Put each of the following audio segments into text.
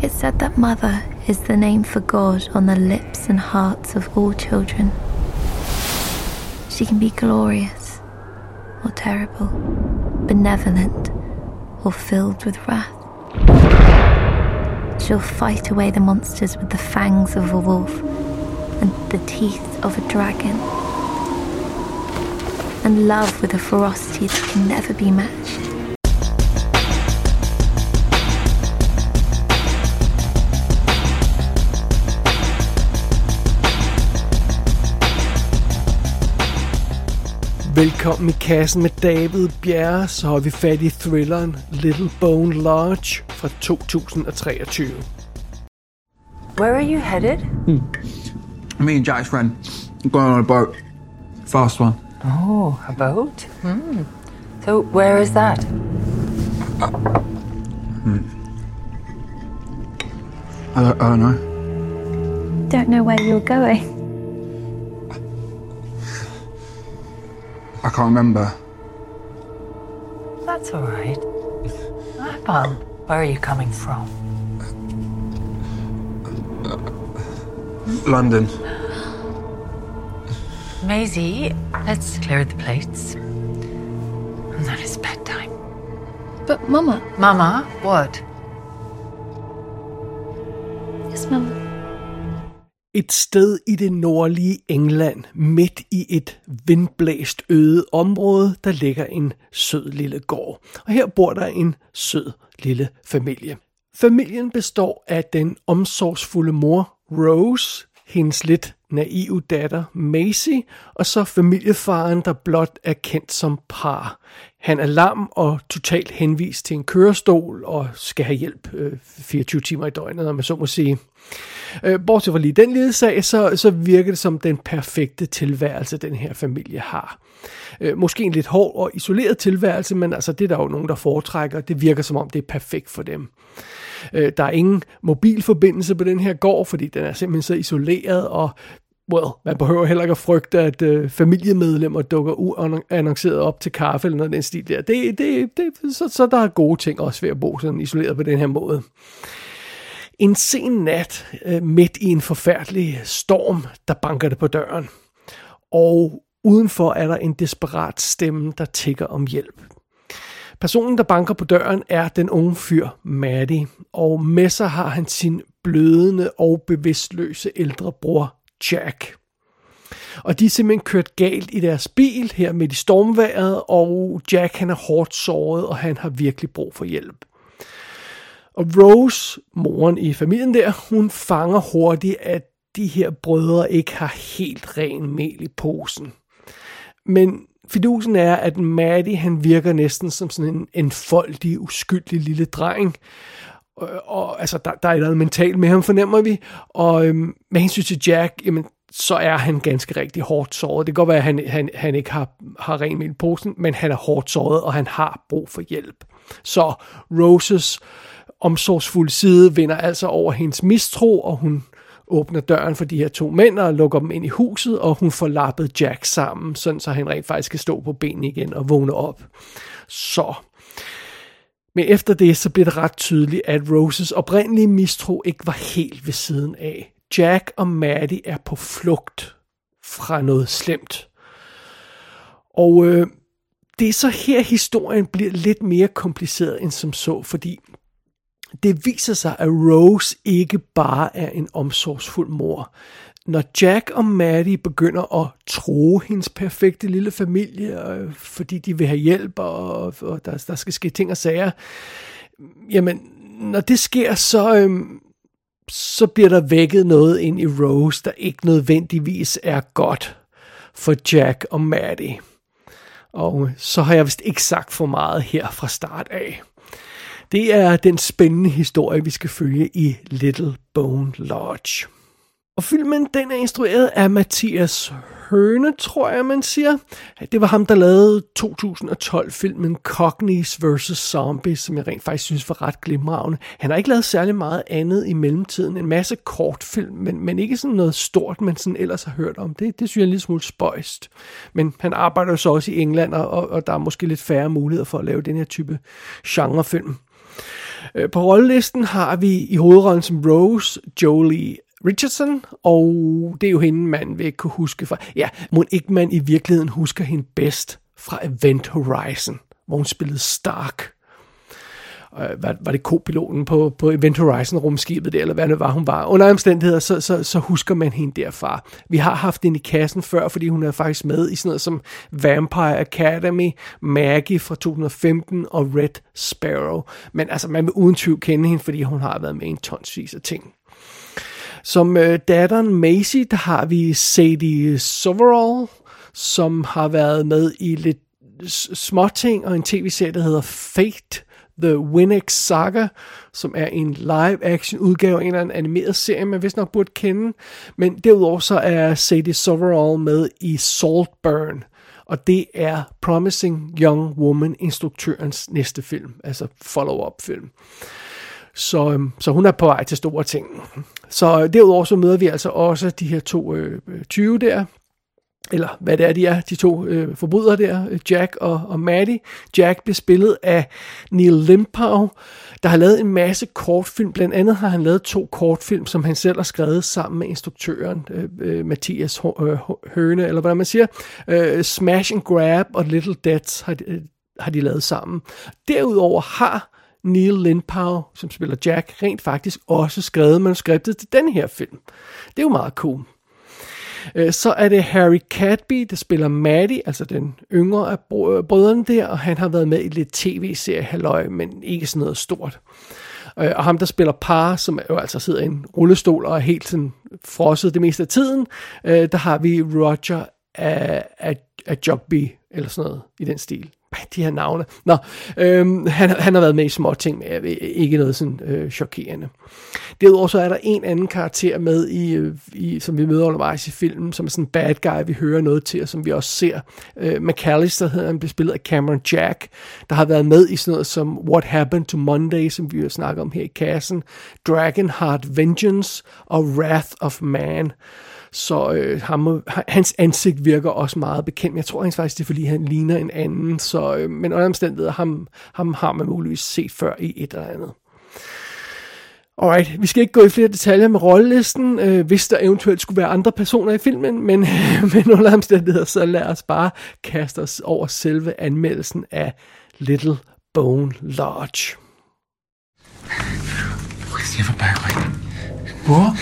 It's said that mother is the name for God on the lips and hearts of all children. She can be glorious or terrible, benevolent or filled with wrath. She'll fight away the monsters with the fangs of a wolf and the teeth of a dragon. And love with a ferocity that can never be matched. Velkommen i kassen med David Bjerre, så har vi fat i thrilleren Little Bone Lodge fra 2023. Where are you headed? Me and Jack's friend I'm going on a boat. Fast one. Oh, a boat? Hmm. So, where is that? I don't, I don't know. Don't know where you're going. I can't remember. That's all right. Apple, where are you coming from? London. Maisie, let's clear the plates. And then it's bedtime. But, Mama. Mama, what? Et sted i det nordlige England, midt i et vindblæst øde område, der ligger en sød lille gård. Og her bor der en sød lille familie. Familien består af den omsorgsfulde mor Rose, hendes lidt naive datter Maisie, og så familiefaren, der blot er kendt som par. Han er lam og totalt henvist til en kørestol og skal have hjælp øh, 24 timer i døgnet, om man så må sige. Øh, bortset fra lige den lille sag, så, så virker det som den perfekte tilværelse, den her familie har. Øh, måske en lidt hård og isoleret tilværelse, men altså det er der jo nogen, der foretrækker. Det virker som om, det er perfekt for dem. Øh, der er ingen mobilforbindelse på den her gård, fordi den er simpelthen så isoleret, og well, man behøver heller ikke at frygte, at øh, familiemedlemmer dukker uannonceret op til kaffe eller noget af den stil der. Det, det, det, så, så der er gode ting også ved at bo sådan isoleret på den her måde. En sen nat, øh, midt i en forfærdelig storm, der banker det på døren. Og udenfor er der en desperat stemme, der tigger om hjælp. Personen, der banker på døren, er den unge fyr, Maddie, og med sig har han sin blødende og bevidstløse ældre bror, Jack. Og de er simpelthen kørt galt i deres bil her midt i stormværet, og Jack han er hårdt såret, og han har virkelig brug for hjælp. Og Rose, moren i familien der, hun fanger hurtigt, at de her brødre ikke har helt ren mel i posen. Men fidusen er, at Maddie han virker næsten som sådan en enfoldig, uskyldig lille dreng. Og, og altså, der, der er noget mentalt med ham, fornemmer vi. Og øhm, med hensyn til Jack, jamen, så er han ganske rigtig hårdt såret. Det kan godt være, at han, han, han ikke har, har ren mel i posen, men han er hårdt såret, og han har brug for hjælp. Så Roses omsorgsfulde side vinder altså over hendes mistro, og hun åbner døren for de her to mænd og lukker dem ind i huset, og hun får lappet Jack sammen, sådan så han rent faktisk kan stå på benene igen og vågne op. Så. Men efter det, så bliver det ret tydeligt, at Roses oprindelige mistro ikke var helt ved siden af. Jack og Maddie er på flugt fra noget slemt. Og øh, det er så her, historien bliver lidt mere kompliceret end som så, fordi det viser sig, at Rose ikke bare er en omsorgsfuld mor. Når Jack og Maddie begynder at tro hendes perfekte lille familie, øh, fordi de vil have hjælp, og, og der, der skal ske ting og sager, jamen, når det sker, så, øhm, så bliver der vækket noget ind i Rose, der ikke nødvendigvis er godt for Jack og Maddie. Og så har jeg vist ikke sagt for meget her fra start af. Det er den spændende historie, vi skal følge i Little Bone Lodge. Og filmen den er instrueret af Mathias Høne, tror jeg, man siger. Det var ham, der lavede 2012-filmen Cognies vs. Zombies, som jeg rent faktisk synes var ret glimragende. Han har ikke lavet særlig meget andet i mellemtiden. En masse kortfilm, men, men ikke sådan noget stort, man sådan ellers har hørt om. Det, det synes jeg er en lille smule spøjst. Men han arbejder jo så også i England, og, og der er måske lidt færre muligheder for at lave den her type genrefilm. Øh, på rollelisten har vi i hovedrollen som Rose, Jolie Richardson, og det er jo hende, man vil kunne huske fra... Ja, må ikke man i virkeligheden husker hende bedst fra Event Horizon, hvor hun spillede Stark? Øh, var, var det kopiloten på, på Event Horizon rumskibet der, eller hvad det var, hun var. Under omstændigheder, så, så, så husker man hende derfra. Vi har haft hende i kassen før, fordi hun er faktisk med i sådan noget som Vampire Academy, Maggie fra 2015 og Red Sparrow. Men altså, man vil uden tvivl kende hende, fordi hun har været med i en tonsvis af ting. Som øh, datteren Macy, der har vi Sadie Soverall, som har været med i lidt småting og en tv-serie, der hedder Fate, The Winx Saga, som er en live-action udgave af en eller anden animeret serie, man vist nok burde kende. Men derudover så er Sadie Soverall med i Saltburn, og det er Promising Young Woman, instruktørens næste film, altså follow-up film. Så, øhm, så hun er på vej til store ting. Så øh, derudover så møder vi altså også de her to øh, øh 20 der, eller hvad det er, de er, de to øh, forbrydere der, Jack og, og Maddie. Jack bliver spillet af Neil Limpau, der har lavet en masse kortfilm. Blandt andet har han lavet to kortfilm, som han selv har skrevet sammen med instruktøren øh, øh Mathias øh, Høne, eller hvad man siger. Øh, Smash and Grab og Little Deaths har øh, har de lavet sammen. Derudover har Neil Lindpau, som spiller Jack, rent faktisk også skrevet manuskriptet til den her film. Det er jo meget cool. Øh, så er det Harry Cadby, der spiller Maddie, altså den yngre af øh, brødrene der, og han har været med i lidt tv-serie, halløj, men ikke sådan noget stort. Øh, og ham, der spiller par, som jo altså sidder i en rullestol og er helt sådan frosset det meste af tiden, der har vi Roger af, af, af Jogby, eller sådan noget i den stil de her navne. Nå, øhm, han, han har været med i små ting, men ikke noget sådan øh, chokerende. Derudover så er der en anden karakter med, i, øh, i, som vi møder undervejs i filmen, som er sådan en bad guy, vi hører noget til, og som vi også ser. Øh, McAllister hedder han, bliver spillet af Cameron Jack, der har været med i sådan noget som What Happened to Monday, som vi jo snakker om her i kassen, Dragonheart Vengeance og Wrath of Man. Så øh, ham, hans ansigt virker også meget bekendt. Jeg tror faktisk, det er fordi, han ligner en anden. Så, øh, men under omstændigheder, ham, ham har man muligvis set før i et eller andet. Alright, vi skal ikke gå i flere detaljer med rollelisten, øh, hvis der eventuelt skulle være andre personer i filmen, men, men under omstændigheder, så lad os bare kaste os over selve anmeldelsen af Little Bone Lodge. Where's the other bag, right? What?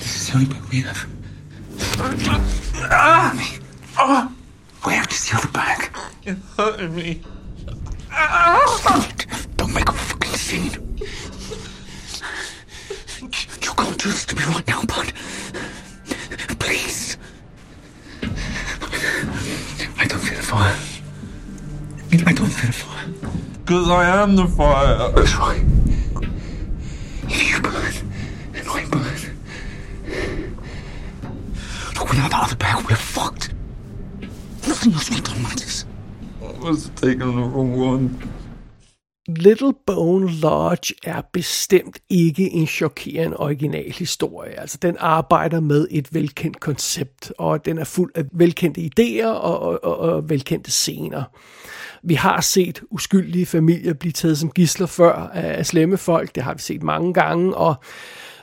This is the only bag we have. Ah! me. Oh! Where is the other bag? You're hurting me. Don't make a fucking scene. You can't do this to me right now, bud. Please. I don't feel the fire. I don't feel the fire. Because I am the fire. That's right. Nothing else matters. I was taking the wrong one. Little Bone Lodge er bestemt ikke en chokerende original historie. Altså, den arbejder med et velkendt koncept, og den er fuld af velkendte idéer og, og, og, og velkendte scener. Vi har set uskyldige familier blive taget som gisler før af slemme folk. Det har vi set mange gange, og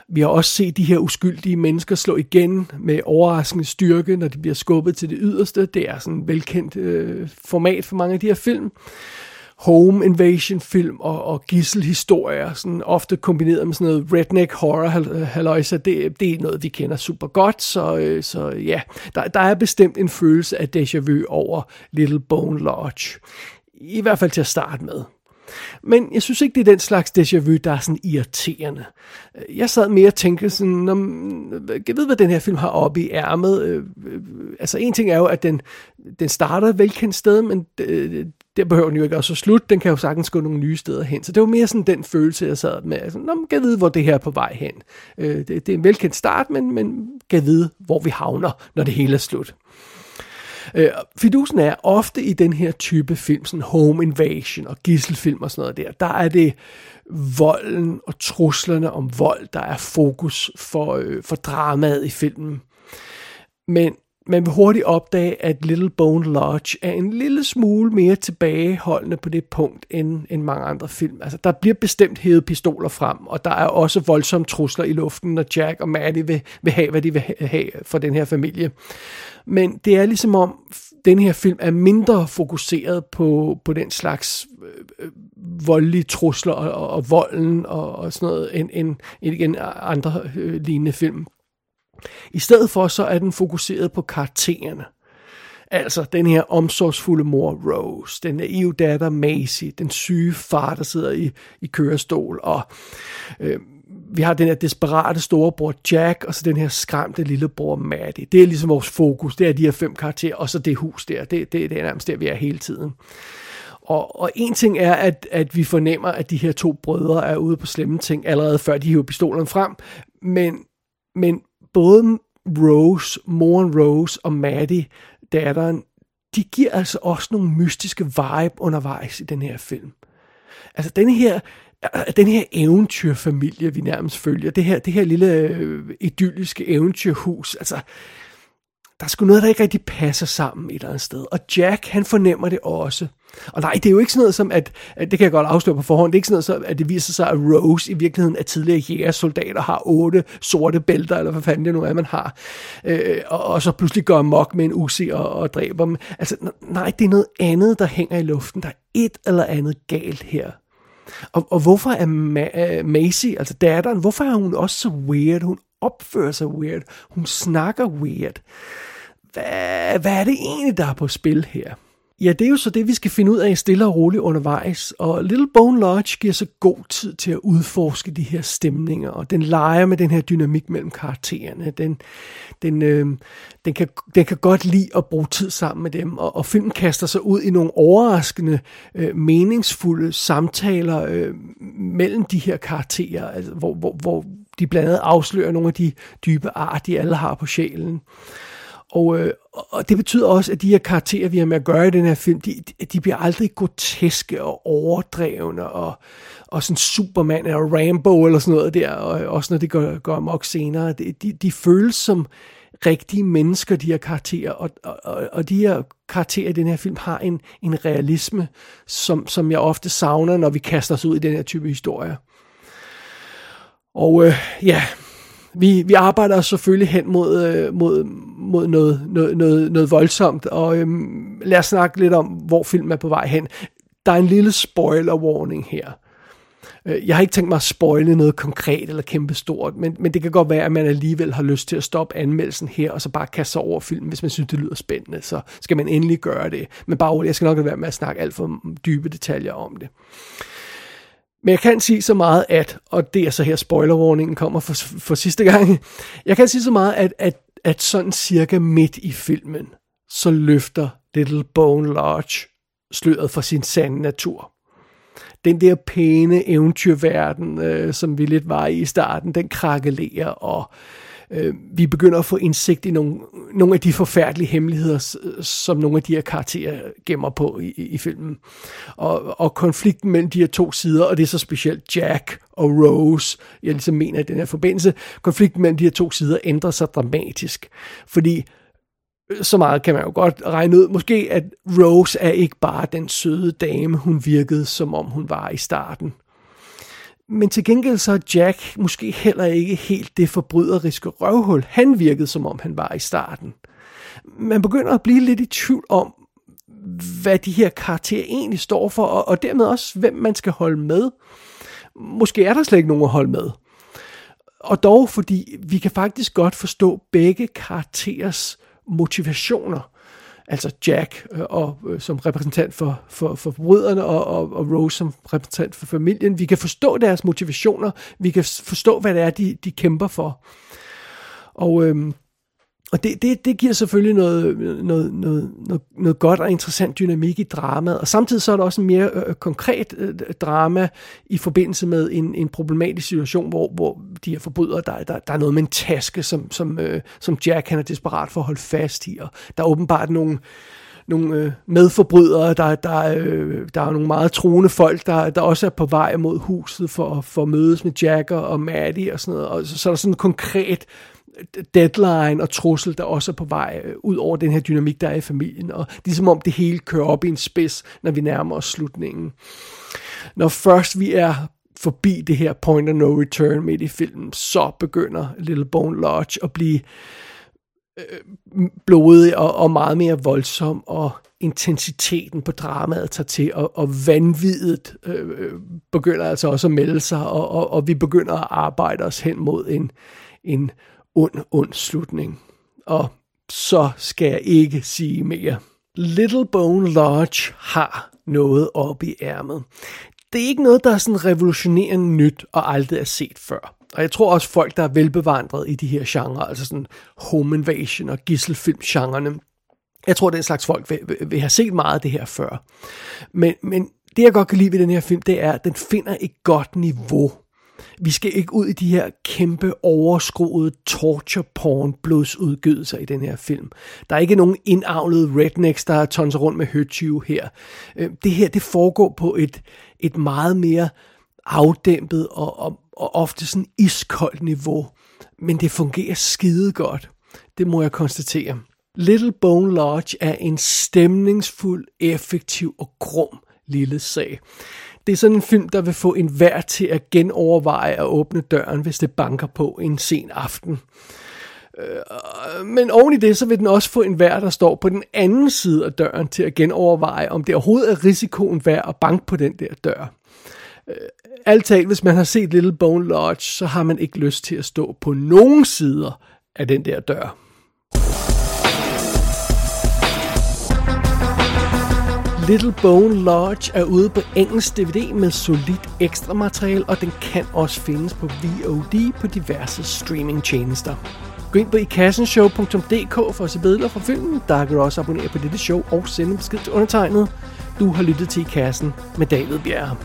vi har også set de her uskyldige mennesker slå igen med overraskende styrke, når de bliver skubbet til det yderste. Det er sådan et velkendt øh, format for mange af de her film. Home invasion film og, og gisselhistorier, sådan ofte kombineret med sådan noget redneck horror øh, halløjsa, det, det er noget, vi kender super godt, så, øh, så ja, der, der er bestemt en følelse af déjà vu over Little Bone Lodge. I hvert fald til at starte med. Men jeg synes ikke, det er den slags déjà vu, der er sådan irriterende. Jeg sad mere og tænkte sådan, jeg ved, hvad den her film har oppe i ærmet. Øh, øh, altså en ting er jo, at den, den starter velkendt sted, men øh, det, behøver den jo ikke også at slutte. Den kan jo sagtens gå nogle nye steder hen. Så det var mere sådan den følelse, jeg sad med. Altså, Nå, man kan vide, hvor det her er på vej hen. Det, det er en velkendt start, men, men kan vide, hvor vi havner, når det hele er slut. Øh, fidusen er ofte i den her type film, sådan home invasion og gisselfilm og sådan noget der, der er det volden og truslerne om vold, der er fokus for, øh, for dramaet i filmen. Men man vil hurtigt opdage, at Little Bone Lodge er en lille smule mere tilbageholdende på det punkt, end, end mange andre film. Altså, der bliver bestemt hævet pistoler frem, og der er også voldsomme trusler i luften, når Jack og Maddie vil, vil have, hvad de vil have for den her familie. Men det er ligesom om, den her film er mindre fokuseret på, på den slags øh, øh voldelige trusler og, og, og volden og, og sådan noget, end, end, end andre øh, lignende film. I stedet for så er den fokuseret på karaktererne. Altså den her omsorgsfulde mor Rose, den naive datter Macy, den syge far, der sidder i, i kørestol, og øh, vi har den her desperate storebror Jack, og så den her skræmte lillebror Maddie. Det er ligesom vores fokus, det er de her fem karakterer, og så det hus der, det, det, det er nærmest der, vi er hele tiden. Og, og en ting er, at, at vi fornemmer, at de her to brødre er ude på slemme ting, allerede før de hiver pistolerne frem, men, men både Rose, moren Rose og Maddie, datteren, de giver altså også nogle mystiske vibe undervejs i den her film. Altså den her, øh, den her eventyrfamilie, vi nærmest følger, det her, det her lille øh, idylliske eventyrhus, altså der er sgu noget, der ikke rigtig passer sammen et eller andet sted. Og Jack, han fornemmer det også. Og nej, det er jo ikke sådan noget som, at, at det kan jeg godt afsløre på forhånd, det er ikke sådan noget som, at det viser sig, at Rose i virkeligheden er tidligere jægersoldater, har otte sorte bælter, eller hvad fanden det nu er, man har, øh, og, og så pludselig går mok med en usi og, og dræber dem. Altså, nej, det er noget andet, der hænger i luften. Der er et eller andet galt her. Og, og hvorfor er Ma- øh, Macy, altså datteren, hvorfor er hun også så weird? Hun opfører sig weird. Hun snakker weird. Hvad, hvad er det egentlig, der er på spil her? Ja, det er jo så det, vi skal finde ud af stille og roligt undervejs. Og Little Bone Lodge giver så god tid til at udforske de her stemninger, og den leger med den her dynamik mellem karaktererne. Den, den, øh, den, kan, den kan godt lide at bruge tid sammen med dem, og, og filmen kaster sig ud i nogle overraskende, øh, meningsfulde samtaler øh, mellem de her karakterer, altså, hvor, hvor, hvor de blandt andet afslører nogle af de dybe ar, de alle har på sjælen. Og, øh, og det betyder også, at de her karakterer, vi har med at gøre i den her film, de, de bliver aldrig groteske og overdrevne og, og sådan Superman eller Rambo eller sådan noget der, og også når det går, går amok senere. De, de, de føles som rigtige mennesker, de her karakterer, og, og, og de her karakterer i den her film har en, en realisme, som, som jeg ofte savner, når vi kaster os ud i den her type historier. Og øh, ja, vi, vi arbejder selvfølgelig hen mod, øh, mod, mod noget, noget, noget, noget voldsomt, og øh, lad os snakke lidt om, hvor filmen er på vej hen. Der er en lille spoiler warning her. Øh, jeg har ikke tænkt mig at spoile noget konkret eller kæmpe stort, men, men det kan godt være, at man alligevel har lyst til at stoppe anmeldelsen her, og så bare kaste sig over filmen, hvis man synes, det lyder spændende. Så skal man endelig gøre det. Men bare jeg skal nok være med at snakke alt for dybe detaljer om det. Men jeg kan sige så meget, at, og det er så her spoilerwarningen kommer for, for sidste gang, jeg kan sige så meget, at, at, at sådan cirka midt i filmen, så løfter Little Bone Lodge sløret for sin sande natur. Den der pæne eventyrverden, øh, som vi lidt var i i starten, den krakelerer, og øh, Øh, vi begynder at få indsigt i nogle, nogle af de forfærdelige hemmeligheder, som nogle af de her karakterer gemmer på i, i filmen. Og, og konflikten mellem de her to sider, og det er så specielt Jack og Rose, jeg ligesom mener i den her forbindelse, konflikten mellem de her to sider ændrer sig dramatisk. Fordi øh, så meget kan man jo godt regne ud. Måske at Rose er ikke bare den søde dame, hun virkede som om hun var i starten. Men til gengæld så er Jack måske heller ikke helt det forbryderiske røvhul, han virkede som om han var i starten. Man begynder at blive lidt i tvivl om, hvad de her karakterer egentlig står for, og, og dermed også, hvem man skal holde med. Måske er der slet ikke nogen at holde med. Og dog, fordi vi kan faktisk godt forstå begge karakterers motivationer altså Jack øh, og, øh, som repræsentant for, for, for brødrene og, og, og Rose som repræsentant for familien. Vi kan forstå deres motivationer, vi kan forstå, hvad det er, de, de kæmper for. Og, øhm, og det, det, det giver selvfølgelig noget, noget, noget, noget, noget godt og interessant dynamik i dramaet, og samtidig så er der også en mere øh, øh konkret øh, drama i forbindelse med en, en problematisk situation, hvor, hvor de her forbrydere, der, der, der er noget med en taske, som, som, øh, som Jack han er desperat for at holde fast i, og der er åbenbart nogle, nogle øh, medforbrydere, der, der, øh, der er nogle meget troende folk, der, der også er på vej mod huset for, for at mødes med Jack og Maddie og sådan noget, og så, så er der sådan en konkret deadline og trussel, der også er på vej øh, ud over den her dynamik, der er i familien. Og det er som om det hele kører op i en spids, når vi nærmer os slutningen. Når først vi er forbi det her point of no return midt i filmen, så begynder Little Bone Lodge at blive øh, blodig og, og meget mere voldsom, og intensiteten på dramaet tager til, og, og vanvittigt øh, øh, begynder altså også at melde sig, og, og, og vi begynder at arbejde os hen mod en, en ond, ond slutning. Og så skal jeg ikke sige mere. Little Bone Lodge har noget op i ærmet. Det er ikke noget, der er sådan revolutionerende nyt og aldrig er set før. Og jeg tror også folk, der er velbevandret i de her genrer, altså sådan home invasion og gisselfilm-genrerne, jeg tror, den slags folk vil, vil, vil have set meget af det her før. Men, men det, jeg godt kan lide ved den her film, det er, at den finder et godt niveau. Vi skal ikke ud i de her kæmpe overskruede torture porn blodsudgydelser i den her film. Der er ikke nogen indavlede rednecks, der tonser rundt med høtyve her. Øh, det her, det foregår på et, et meget mere afdæmpet og, og, og ofte sådan iskoldt niveau. Men det fungerer skide godt. Det må jeg konstatere. Little Bone Lodge er en stemningsfuld, effektiv og grum lille sag. Det er sådan en film, der vil få en vær til at genoverveje at åbne døren, hvis det banker på en sen aften. Øh, men oven i det, så vil den også få en vær, der står på den anden side af døren, til at genoverveje, om det overhovedet er risikoen værd at banke på den der dør. Øh, alt talt, hvis man har set Little Bone Lodge, så har man ikke lyst til at stå på nogen sider af den der dør. Little Bone Lodge er ude på engelsk DVD med solidt ekstra materiale, og den kan også findes på VOD på diverse streamingtjenester. Gå ind på ikassenshow.dk for at se billeder fra filmen. Der kan du også abonnere på dette show og sende en besked til undertegnet. Du har lyttet til I Kassen med David Bjerre.